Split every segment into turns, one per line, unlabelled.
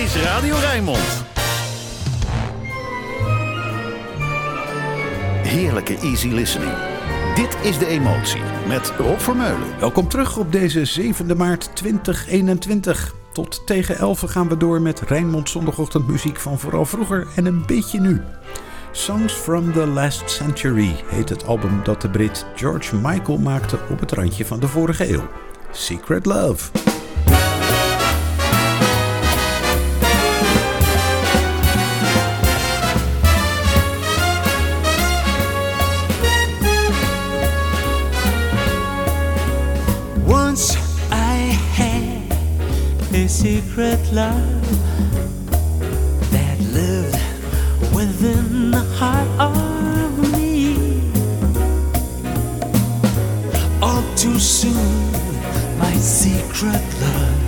is Radio Rijnmond. Heerlijke easy listening. Dit is De Emotie met Rob Vermeulen.
Welkom terug op deze 7 maart 2021. Tot tegen 11 gaan we door met Rijnmond zondagochtendmuziek van vooral vroeger en een beetje nu. Songs from the Last Century heet het album dat de Brit George Michael maakte op het randje van de vorige eeuw. Secret Love.
Secret love that lived within the heart of me. All too soon, my secret love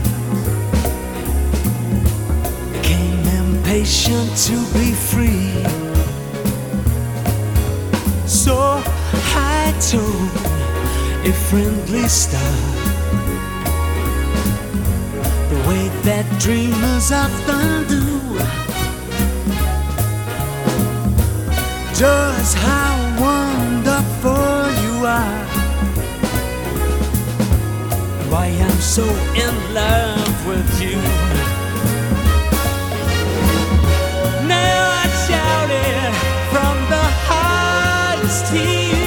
became impatient to be free. So I told a friendly star that dreamers often do. Just how wonderful you are. Why I'm so in love with you. Now I shout it from the hardest tears.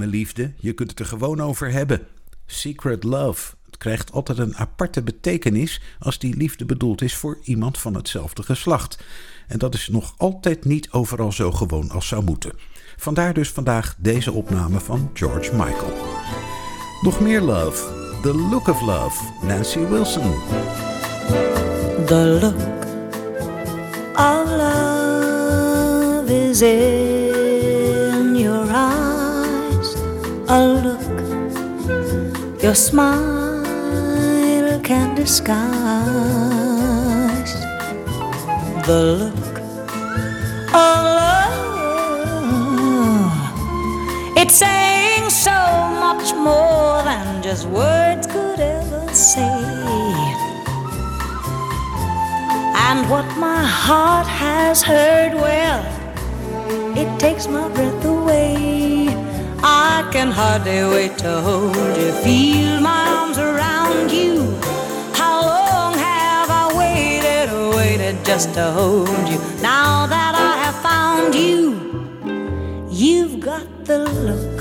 Geheime liefde, je kunt het er gewoon over hebben. Secret love. Het krijgt altijd een aparte betekenis als die liefde bedoeld is voor iemand van hetzelfde geslacht. En dat is nog altijd niet overal zo gewoon als zou moeten. Vandaar dus vandaag deze opname van George Michael. Nog meer love. The Look of Love. Nancy Wilson.
The look of love is your smile can disguise. The look of love. It's saying so much more than just words could ever say. And what my heart has heard, well, it takes my breath away. I can hardly wait to hold you, feel my arms around you. How long have I waited, waited just to hold you? Now that I have found you, you've got the look,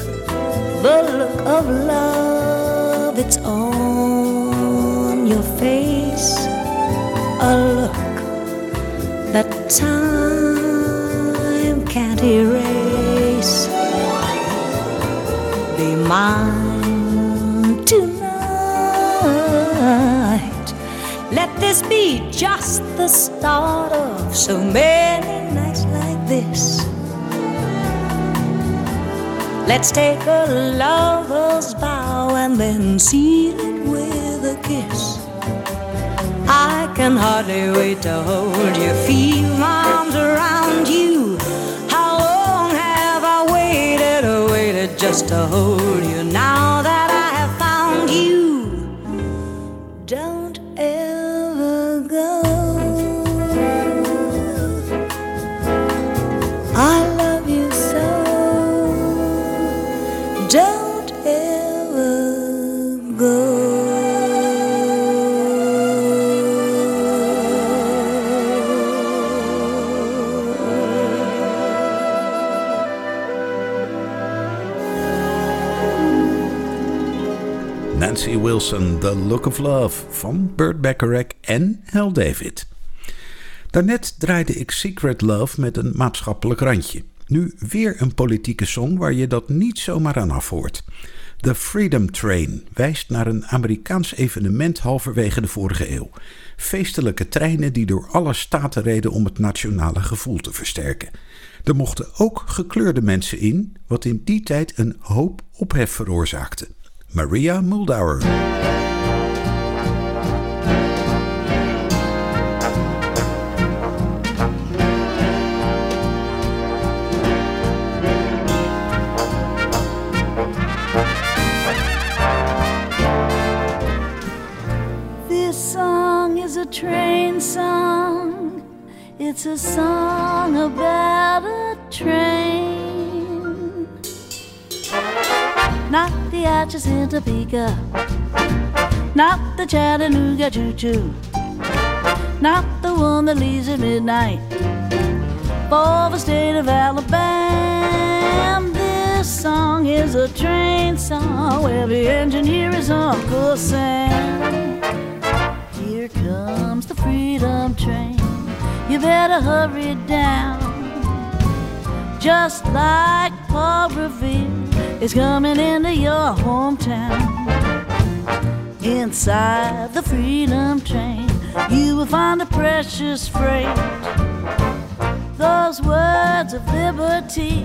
the look of love. It's on your face, a look that time can't erase. Mine tonight. Let this be just the start of so many nights like this. Let's take a lover's vow and then seal it with a kiss. I can hardly wait to hold you, feel my arms around you.
Just to hold you now
Wilson, The Look of Love van Burt Bacharach en Hal David. Daarnet draaide ik Secret Love met een maatschappelijk randje. Nu weer een politieke song waar je dat niet zomaar aan afhoort. The Freedom Train wijst naar een Amerikaans evenement halverwege de vorige eeuw. Feestelijke treinen die door alle staten reden om het nationale gevoel te versterken. Er mochten ook gekleurde mensen in, wat in die tijd een hoop ophef veroorzaakte. Maria Muldaur.
This song is a train song. It's a song about a train. Not the Atchison Topeka. Not the Chattanooga Choo Choo. Not the one that leaves at midnight. For the state of Alabama. This song is a train song where the engineer is Uncle Sam. Here comes the freedom train. You better hurry down. Just like Paul Revere is coming into your hometown. Inside the freedom train, you will find a precious freight. Those words of liberty,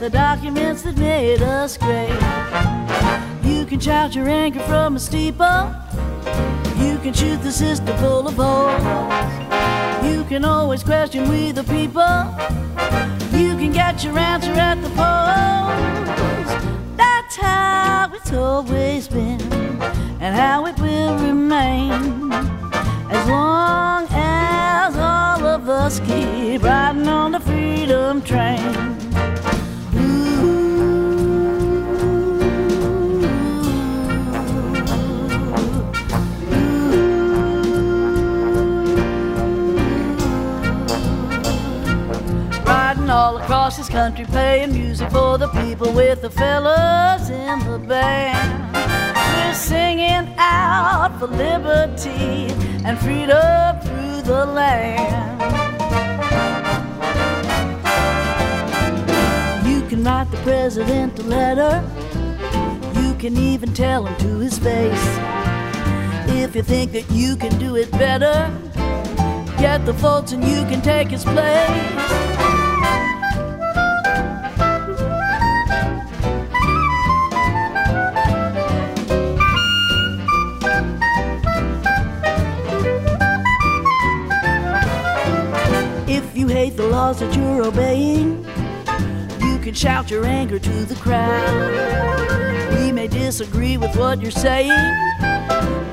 the documents that made us great. You can shout your anchor from a steeple. You can shoot the system full of holes. You can always question we the people. You can get your answer at the polls. How it's always been and how it will remain. As long as all of us keep riding on the freedom train. All across this country, playing music for the people with the fellas in the band. We're singing out for liberty and freedom through the land. You can write the president a letter. You can even tell him to his face. If you think that you can do it better, get the votes and you can take his place. Laws that you're obeying, you can shout your anger to the crowd. We may disagree with what you're saying,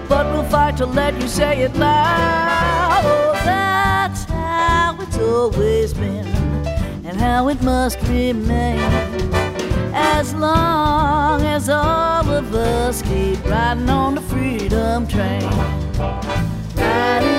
but we'll fight to let you say it loud. Oh, that's how it's always been, and how it must remain. As long as all of us keep riding on the freedom train. Riding,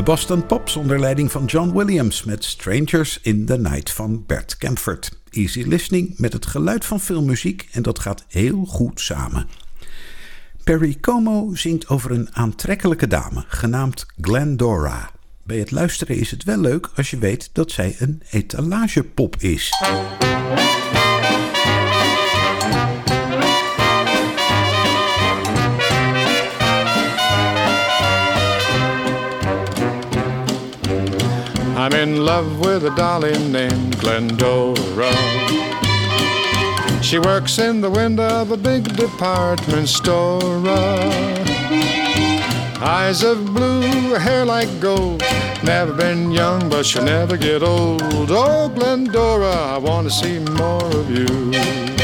De Boston Pops onder leiding van John Williams met Strangers in the Night van Bert Camford. Easy listening met het geluid van filmmuziek en dat gaat heel goed samen. Perry Como zingt over een aantrekkelijke dame genaamd Glendora. Bij het luisteren is het wel leuk als je weet dat zij een etalagepop is.
I'm in love with a dolly named Glendora. She works in the window of a big department store. Eyes of blue, hair like gold. Never been young, but she'll never get old. Oh, Glendora, I want to see more of you.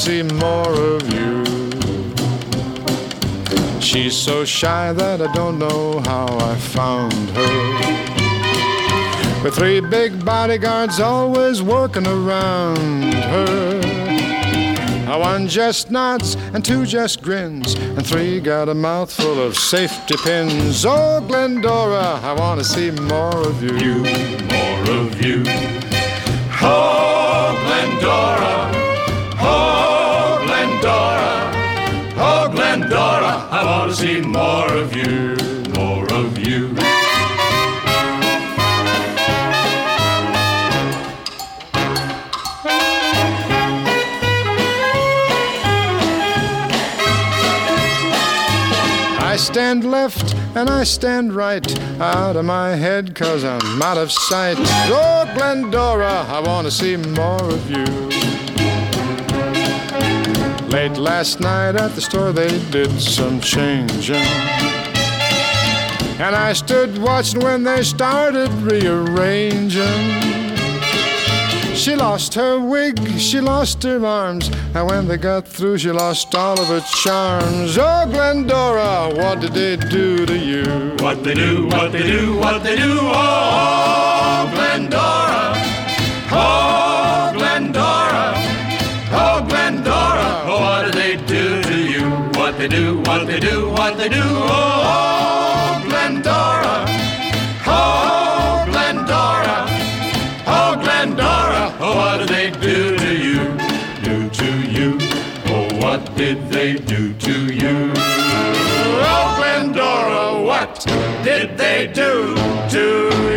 See more of you. She's so shy that I don't know how I found her. With three big bodyguards always working around her. One just nods and two just grins, and three got a mouthful of safety pins. Oh, Glendora, I want to see more of you. you more of you. Oh, Glendora. To see more of you. More of you. I stand left and I stand right out of my head cause I'm out of sight. Oh, Glendora, I want to see more of you. Late last night at the store they did some changing. And I stood watching when they started rearranging. She lost her wig, she lost her arms, and when they got through, she lost all of her charms. Oh, Glendora, what did they do to you?
What they do, what they do, what they do, oh, oh Glendora, oh, they do, what they do, what they do, oh, Glendora, oh, Glendora, oh, Glendora, oh, what did they do to you? Do to you, oh, what did they do to you? Oh, Glendora, what did they do to you?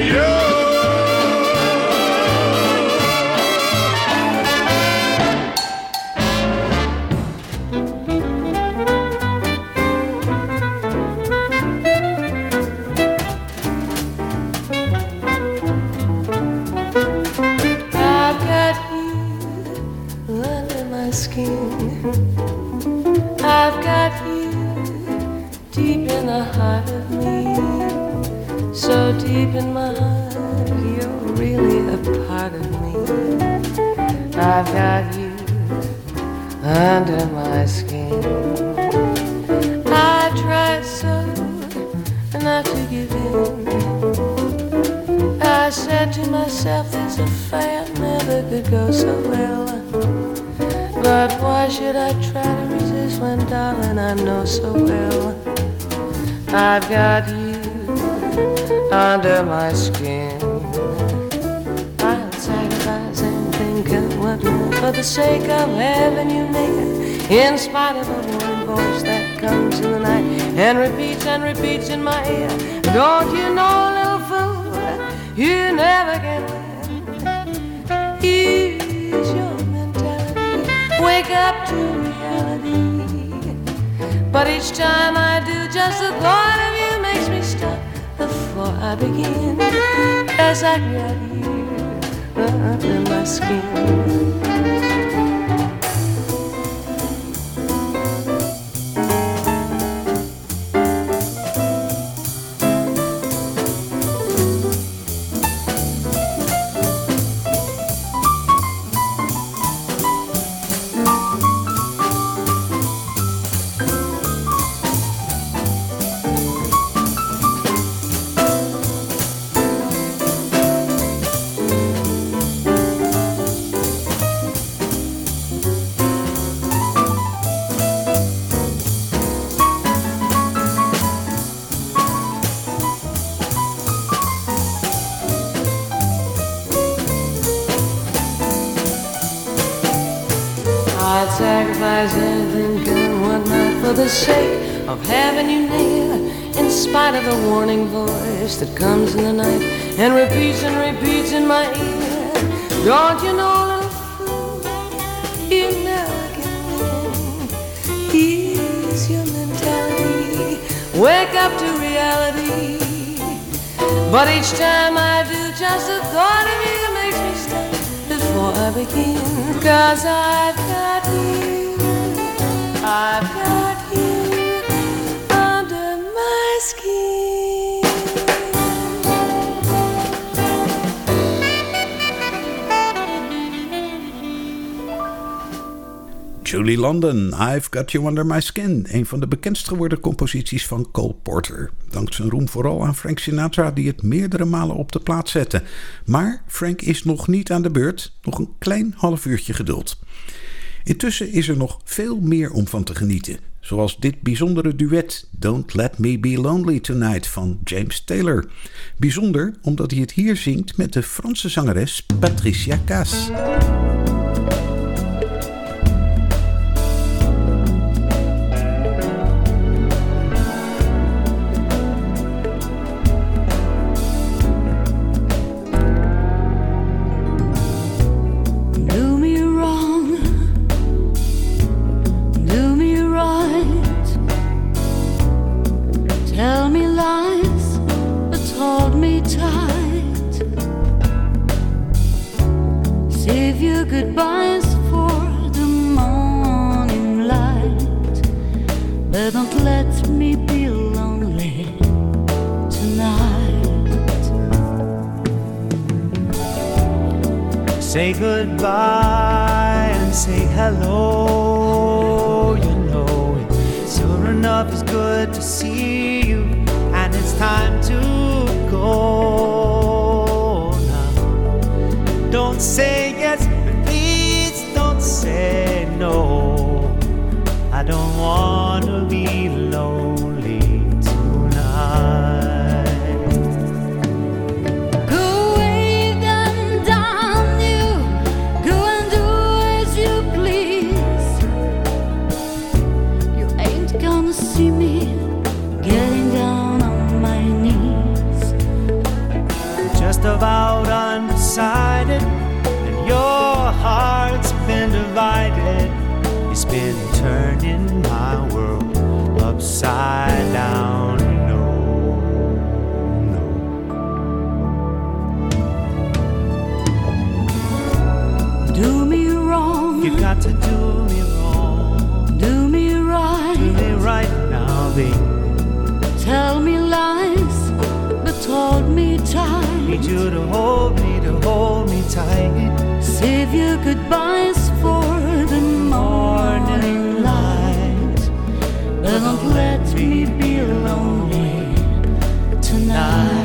In my heart, you're really a part of me. I've got you under my skin. I tried so not to give in. I said to myself, this affair never could go so well. But why should I try to resist when, darling, I know so well I've got you under my skin. I'll sacrifice and think of what not, for the sake of having you near. In spite of a warm voice that comes in the night and repeats and repeats in my ear. Don't you know, little fool? You never can win. Use your mentality. Wake up to reality. But each time I do, just the thought of I begin. As I got you under my skin. Anything, and whatnot for the sake of having you near. In spite of the warning voice that comes in the night and repeats and repeats in my ear. Don't you know, little fool, you never can win. Ease your mentality, wake up to reality. But each time I do, just the thought of you makes me stop before I begin. Cause I've got you,
Julie London, I've Got You Under My Skin. Een van de bekendst geworden composities van Cole Porter. Dankt zijn roem vooral aan Frank Sinatra, die het meerdere malen op de plaat zette. Maar Frank is nog niet aan de beurt. Nog een klein half uurtje geduld. Intussen is er nog veel meer om van te genieten. Zoals dit bijzondere duet Don't Let Me Be Lonely Tonight van James Taylor. Bijzonder omdat hij het hier zingt met de Franse zangeres Patricia Cass.
You got to
do me wrong.
do me right.
Do me right
now, baby.
Tell me lies, but hold me tight.
Need you to hold me, to hold me tight.
Save your goodbyes for the morning light. But don't let me be lonely tonight.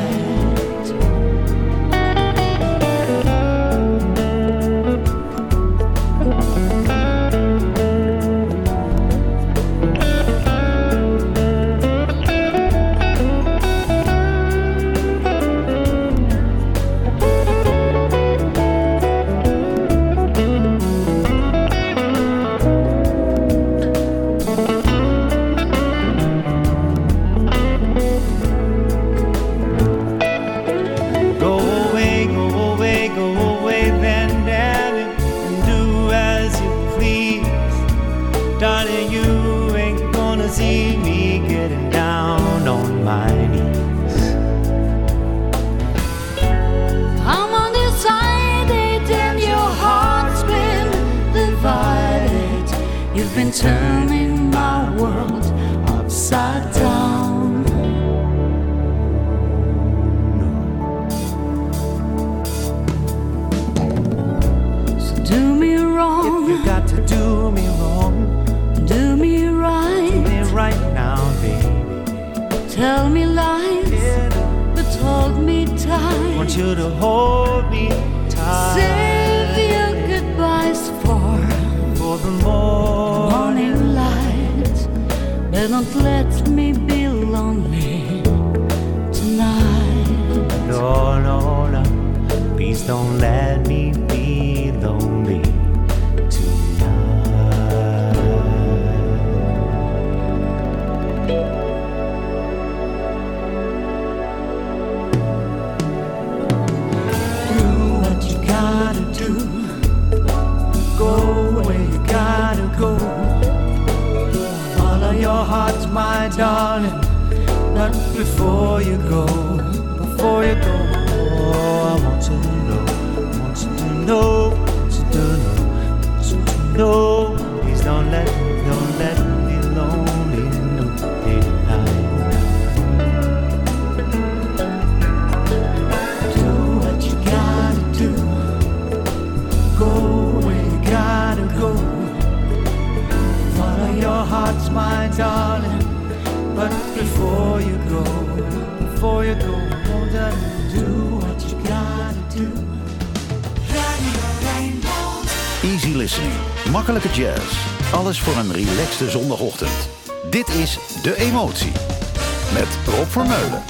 Want you to hold me tight
Save your goodbyes for
for the morning.
morning light. But don't let me be lonely tonight.
No, no, no. Please don't let me
my darling. Not before you go, before you go. Oh, I want to know, want to know, want to know, want to know. Please don't let, don't let me lonely no daylight. Do what you gotta do. Go where you gotta go. Follow your heart's my darling. Before you go, do what you do?
Easy listening. Makkelijke jazz. Alles voor een relaxte zondagochtend. Dit is De Emotie. Met Rob Vermeulen.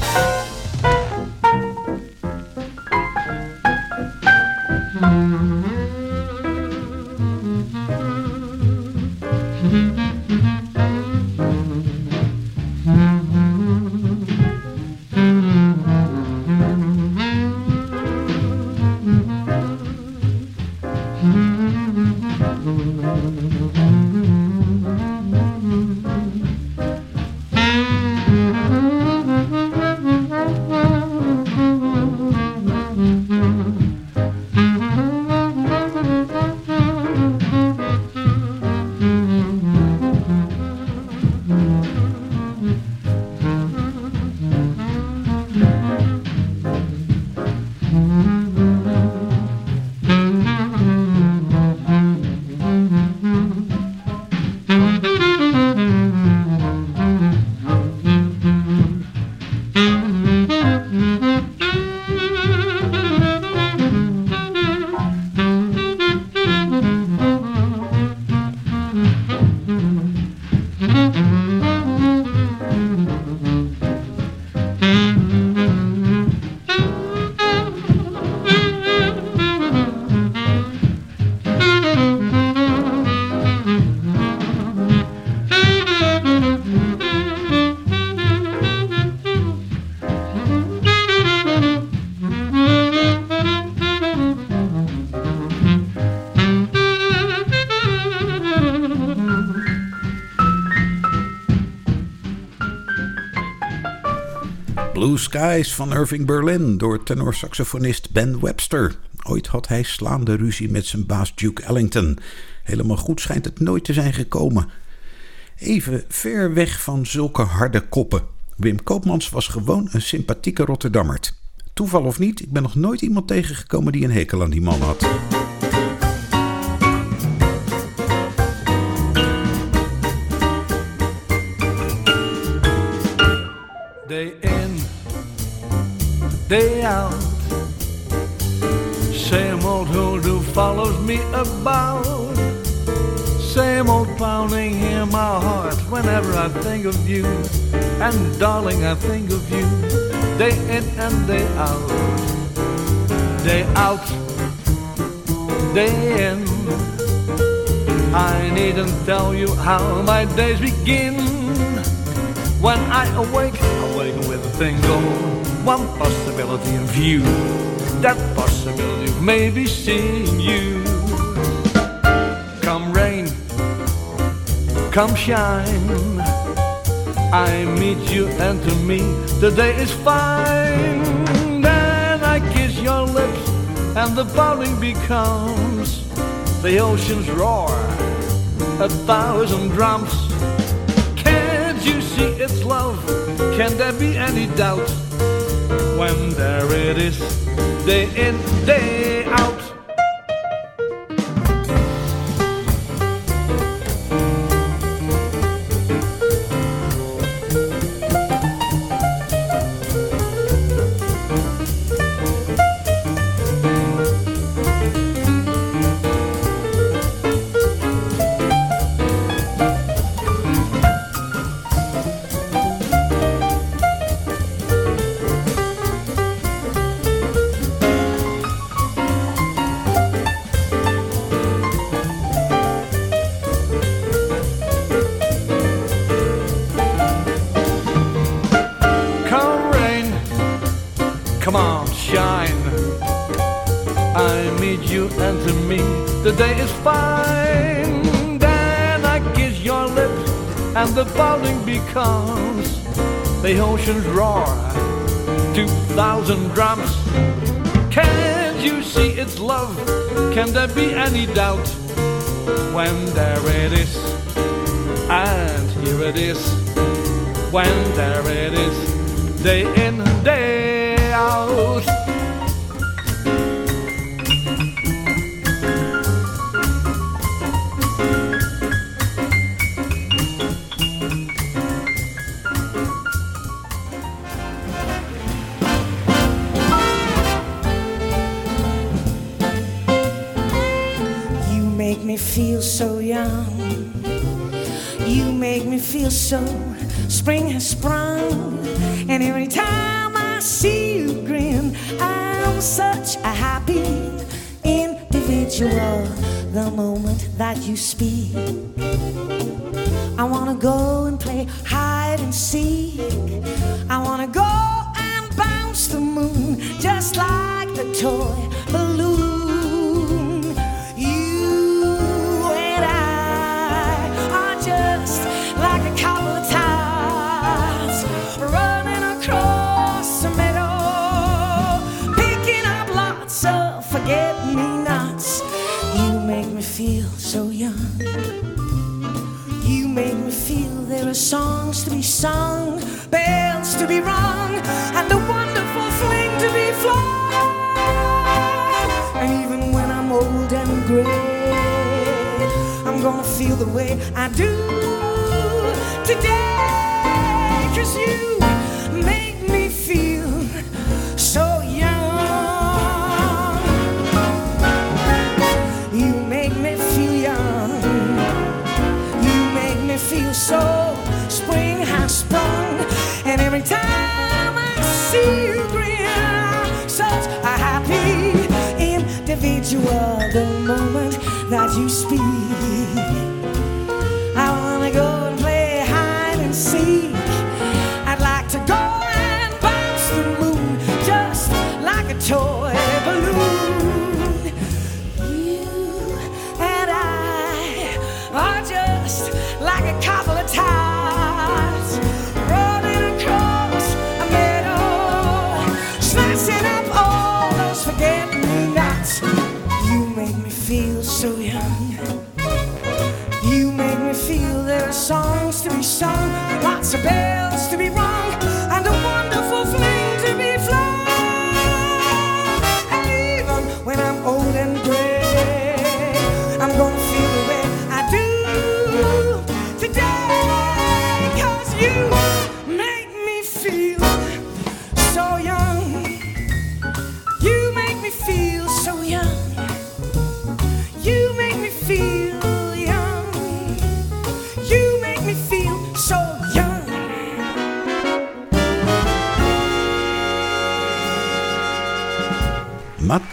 Blue Skies van Irving Berlin door tenorsaxofonist Ben Webster. Ooit had hij slaande ruzie met zijn baas Duke Ellington. Helemaal goed schijnt het nooit te zijn gekomen. Even ver weg van zulke harde koppen. Wim Koopmans was gewoon een sympathieke Rotterdammert. Toeval of niet, ik ben nog nooit iemand tegengekomen die een hekel aan die man had.
Day out. Same old hoodoo follows me about. Same old pounding in my heart whenever I think of you. And darling, I think of you day in and day out. Day out, day in. I needn't tell you how my days begin. When I awake, awaken with a single one possibility in view. That possibility of maybe seeing you. Come rain, come shine. I meet you and to me the day is fine. Then I kiss your lips and the bowling becomes the ocean's roar, a thousand drums. It's love? Can there be any doubt? When there it is, day in, day out. The bowling becomes the ocean's roar. Two thousand drums. Can't you see it's love? Can there be any doubt when there it is? And here it is. When there it is, day in, day out.
Feel so young. You make me feel so spring has sprung. And every time I see you grin, I'm such a happy individual. The moment that you speak, I wanna go and play hide and seek. I wanna go and bounce the moon just like the toy balloon. Are songs to be sung, bells to be rung, and a wonderful fling to be flung. And even when I'm old and gray, I'm gonna feel the way I do today. Cause you individual. The moment that you speak,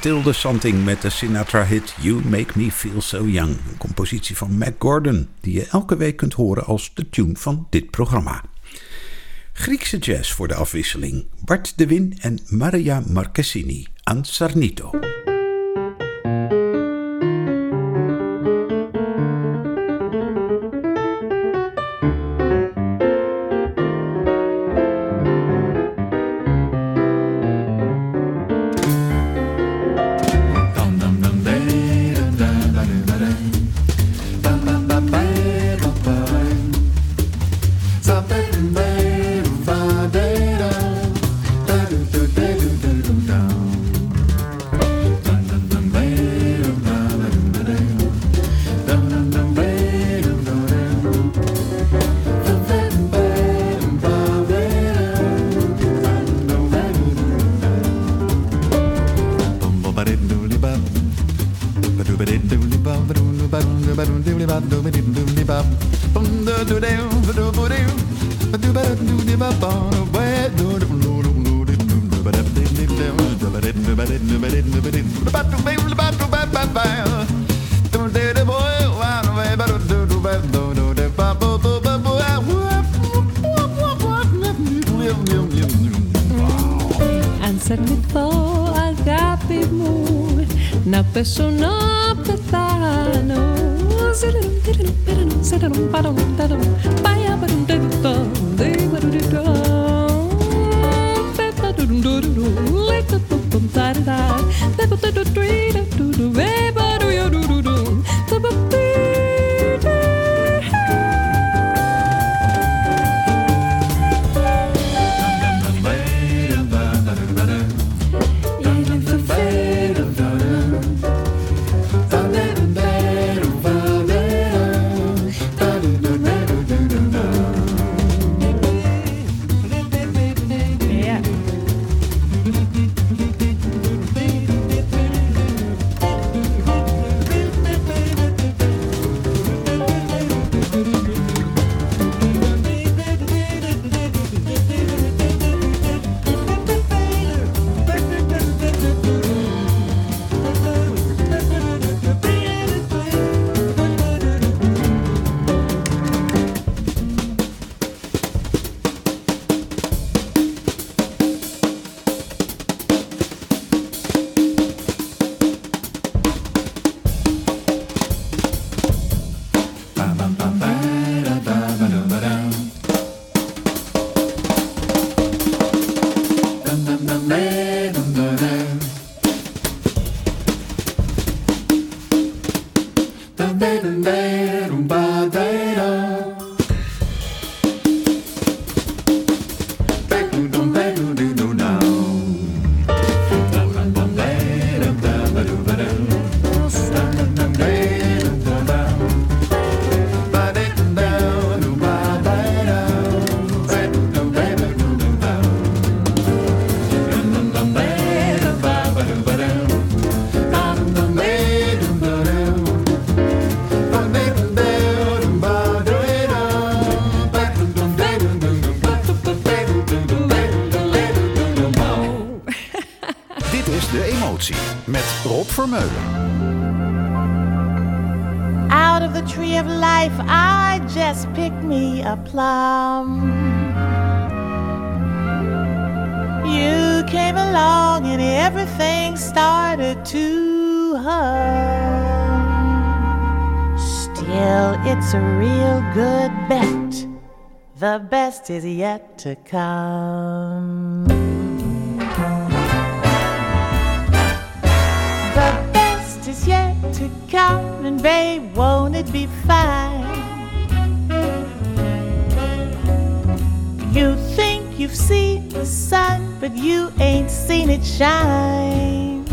Mathilde Santing met de Sinatra-hit You Make Me Feel So Young. Een compositie van Mac Gordon, die je elke week kunt horen als de tune van dit programma. Griekse jazz voor de afwisseling. Bart de Win en Maria Marchesini aan Sarnito.
Emotie met Rob Vermeulen.
Out of the tree of life, I just picked me a plum. You came along and everything started to hum. Still, it's a real good bet. The best is yet to come. To come, and babe, won't it be fine? You think you've seen the sun, but you ain't seen it shine.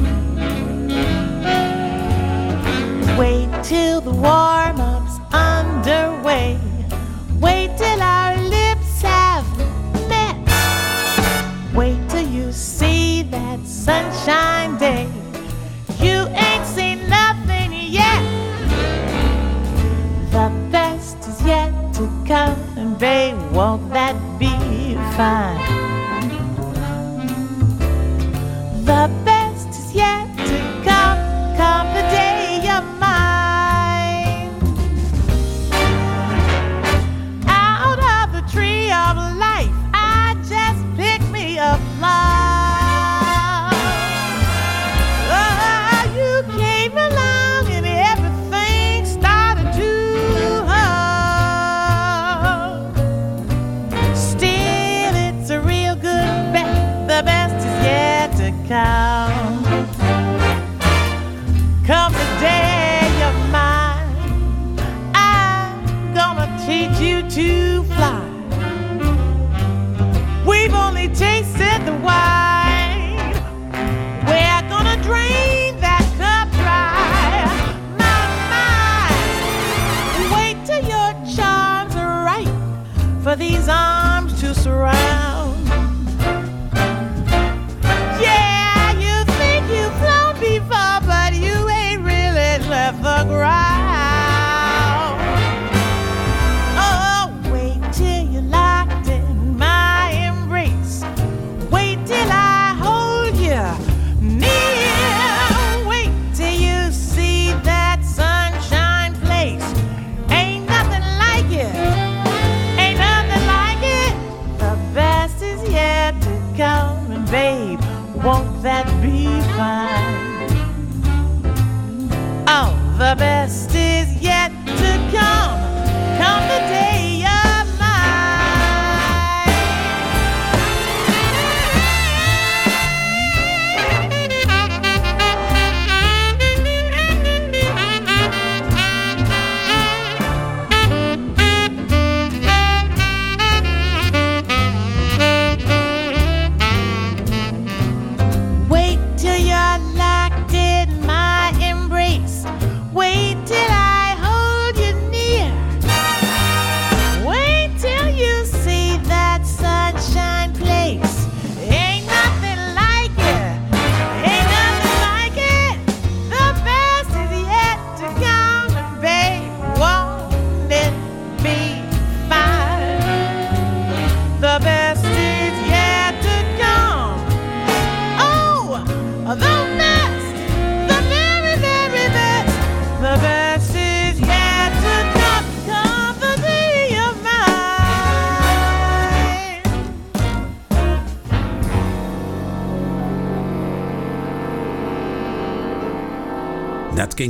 Wait till the warm up's underway. Wait till our lips have met. Wait till you see that sunshine day. Come, and won't that be fine? The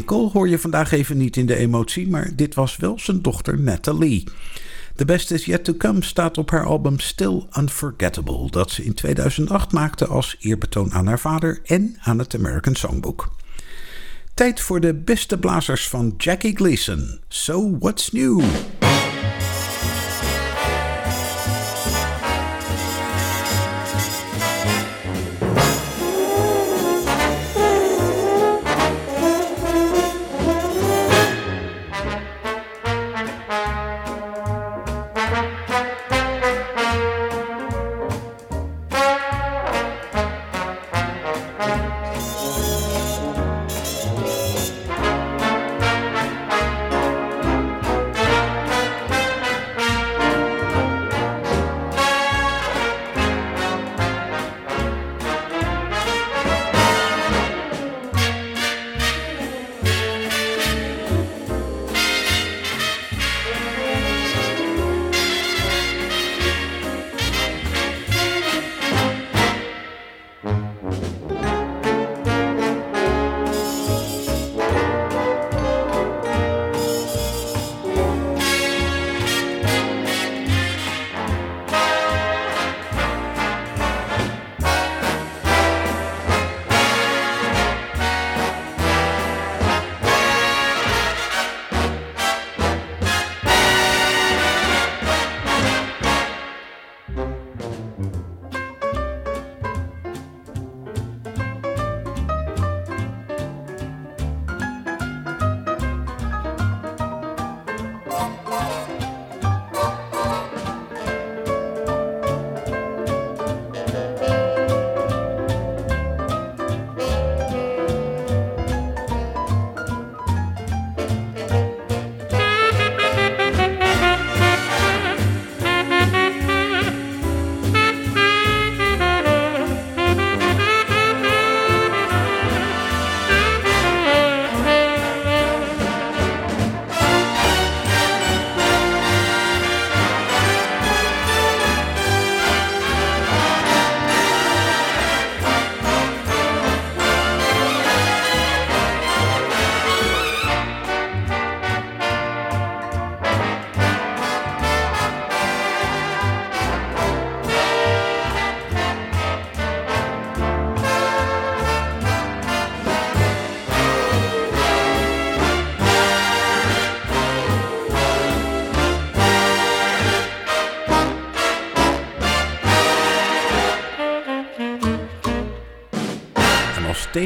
Cole hoor je vandaag even niet in de emotie, maar dit was wel zijn dochter Natalie. The Best Is Yet To Come staat op haar album Still Unforgettable, dat ze in 2008 maakte als eerbetoon aan haar vader en aan het American Songbook. Tijd voor de beste blazers van Jackie Gleason. So What's New?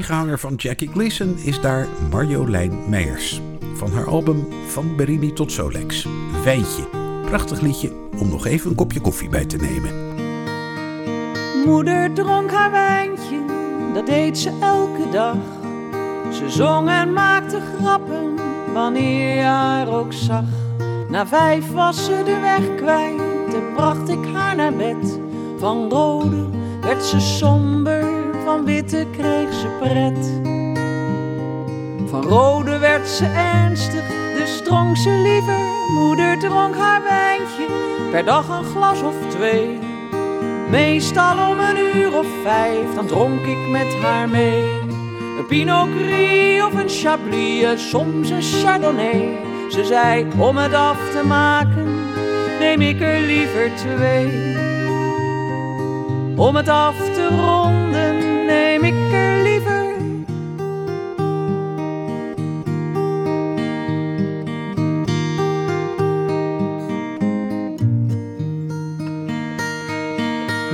Tegenhanger van Jackie Gleason is daar Marjolein Meijers. Van haar album Van Berini tot Solex. Wijntje. Prachtig liedje om nog even een kopje koffie bij te nemen.
Moeder dronk haar wijntje, dat deed ze elke dag. Ze zong en maakte grappen wanneer je haar ook zag. Na vijf was ze de weg kwijt en bracht ik haar naar bed. Van rode werd ze somber, van witte kreeg ze pret. Van rode werd ze ernstig, dus dronk ze liever. Moeder dronk haar wijntje, per dag een glas of twee. Meestal om een uur of vijf, dan dronk ik met haar mee. Een Pinot Gris of een Chablis, soms een Chardonnay. Ze zei, om het af te maken, neem ik er liever twee. Om het af te ronden, neem ik er liever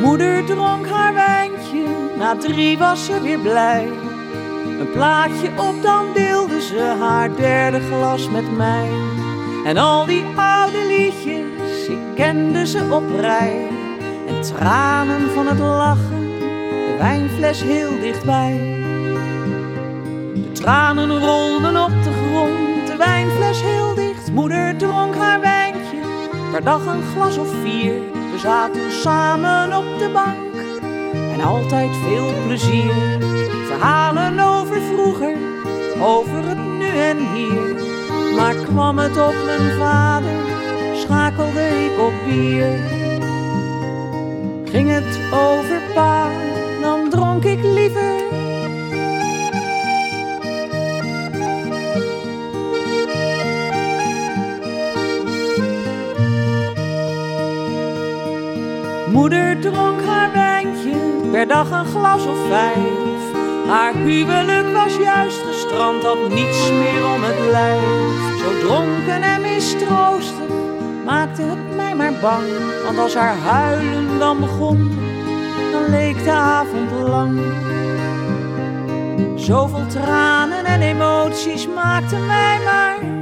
Moeder dronk haar wijntje, na drie was ze weer blij. Een plaatje op, dan deelde ze haar derde glas met mij. En al die oude liedjes, ik kende ze op rij. En tranen van het lachen, de wijnfles heel dichtbij. De tranen rolden op de grond, de wijnfles heel dicht. Moeder dronk haar wijntje, per dag een glas of vier. We zaten samen op de bank en altijd veel plezier. Verhalen over vroeger, over het nu en hier. Maar kwam het op mijn vader, schakelde ik op bier over pa, dan dronk ik liever. Moeder dronk haar wijntje, per dag een glas of vijf. Haar huwelijk was juist gestrand, had niets meer om het lijf. Zo dronken en mistroostig maakte het mij maar bang. Want als haar huilen dan begon, de avond lang. Zoveel tranen en emoties maakten mij maar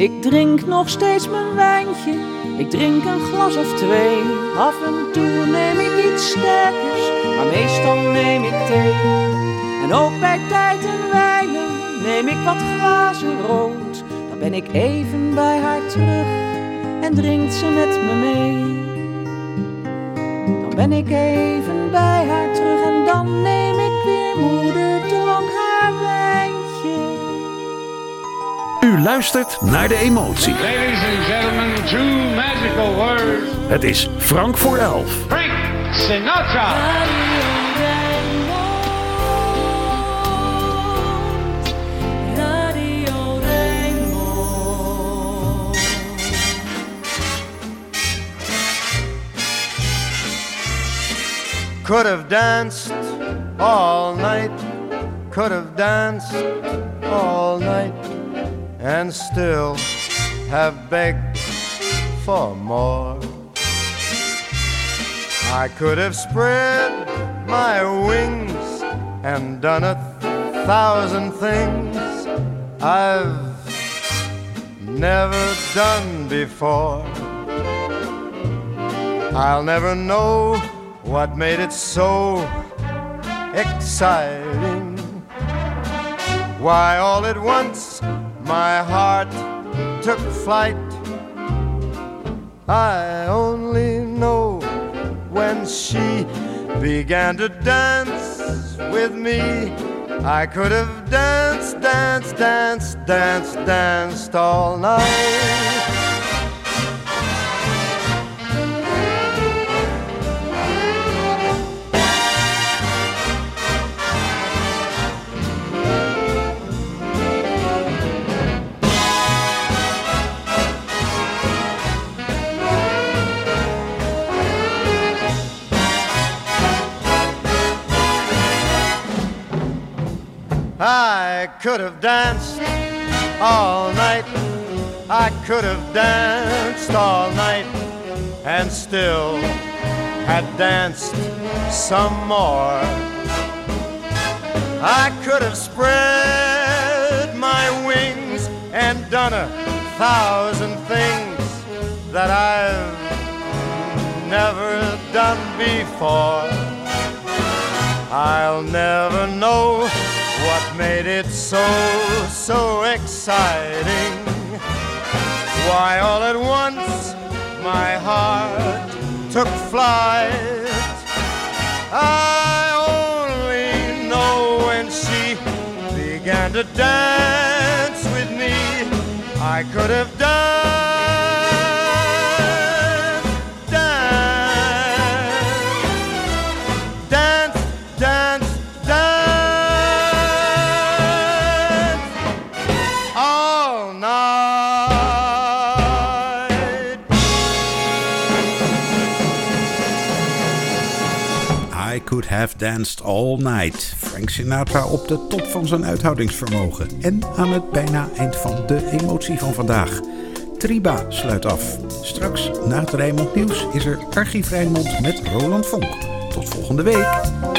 Ik drink nog steeds mijn wijntje, ik drink een glas of twee. Af en toe neem ik iets sterkers, maar meestal neem ik thee. En ook bij tijd en wijle neem ik wat glazen rood. Dan ben ik even bij haar terug en drinkt ze met me mee. Dan ben ik even bij haar terug en dan neem ik weer moeder dronk haar wijntje.
U luistert naar de emotie.
Ladies and gentlemen, two magical words.
Het is Frank voor elf.
Frank Sinatra.
Could have danced all night, could have danced all night, and still have begged for more. I could have spread my wings and done a thousand things I've never done before. I'll never know what made it so exciting. Why, all at once, my heart took flight. I only know when she began to dance with me. I could have danced, danced, danced, danced, danced all night. Could have danced all night. I could have danced all night and still had danced some more. I could have spread my wings and done a thousand things that I've never done before. I'll never know what made it so, so exciting. Why, all at once, my heart took flight. I only know when she began to dance with me, I could have danced,
danced all night. Frank Sinatra op de top van zijn uithoudingsvermogen. En aan het bijna eind van de emotie van vandaag. Triba sluit af. Straks na het Rijnmond Nieuws is er Archief Rijnmond met Roland Vonk. Tot volgende week.